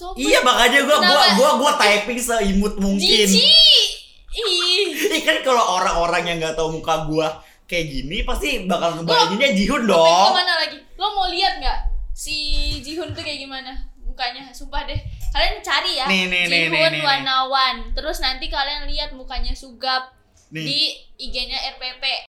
sopan. Iya makanya gua gua Kenapa? gua gua typing seimut mungkin. Jijik. Ih. Ini kan kalau orang-orang yang nggak tahu muka gua kayak gini pasti bakal ngebayanginnya Jihun Lo pengen dong. ke mana lagi? Lo mau lihat nggak si Jihun tuh kayak gimana mukanya? Sumpah deh. Kalian cari ya. Nih, nih, nih, Jihun nih, nih. Wanawan. Terus nanti kalian lihat mukanya Sugap Nih. di IG-nya RPP.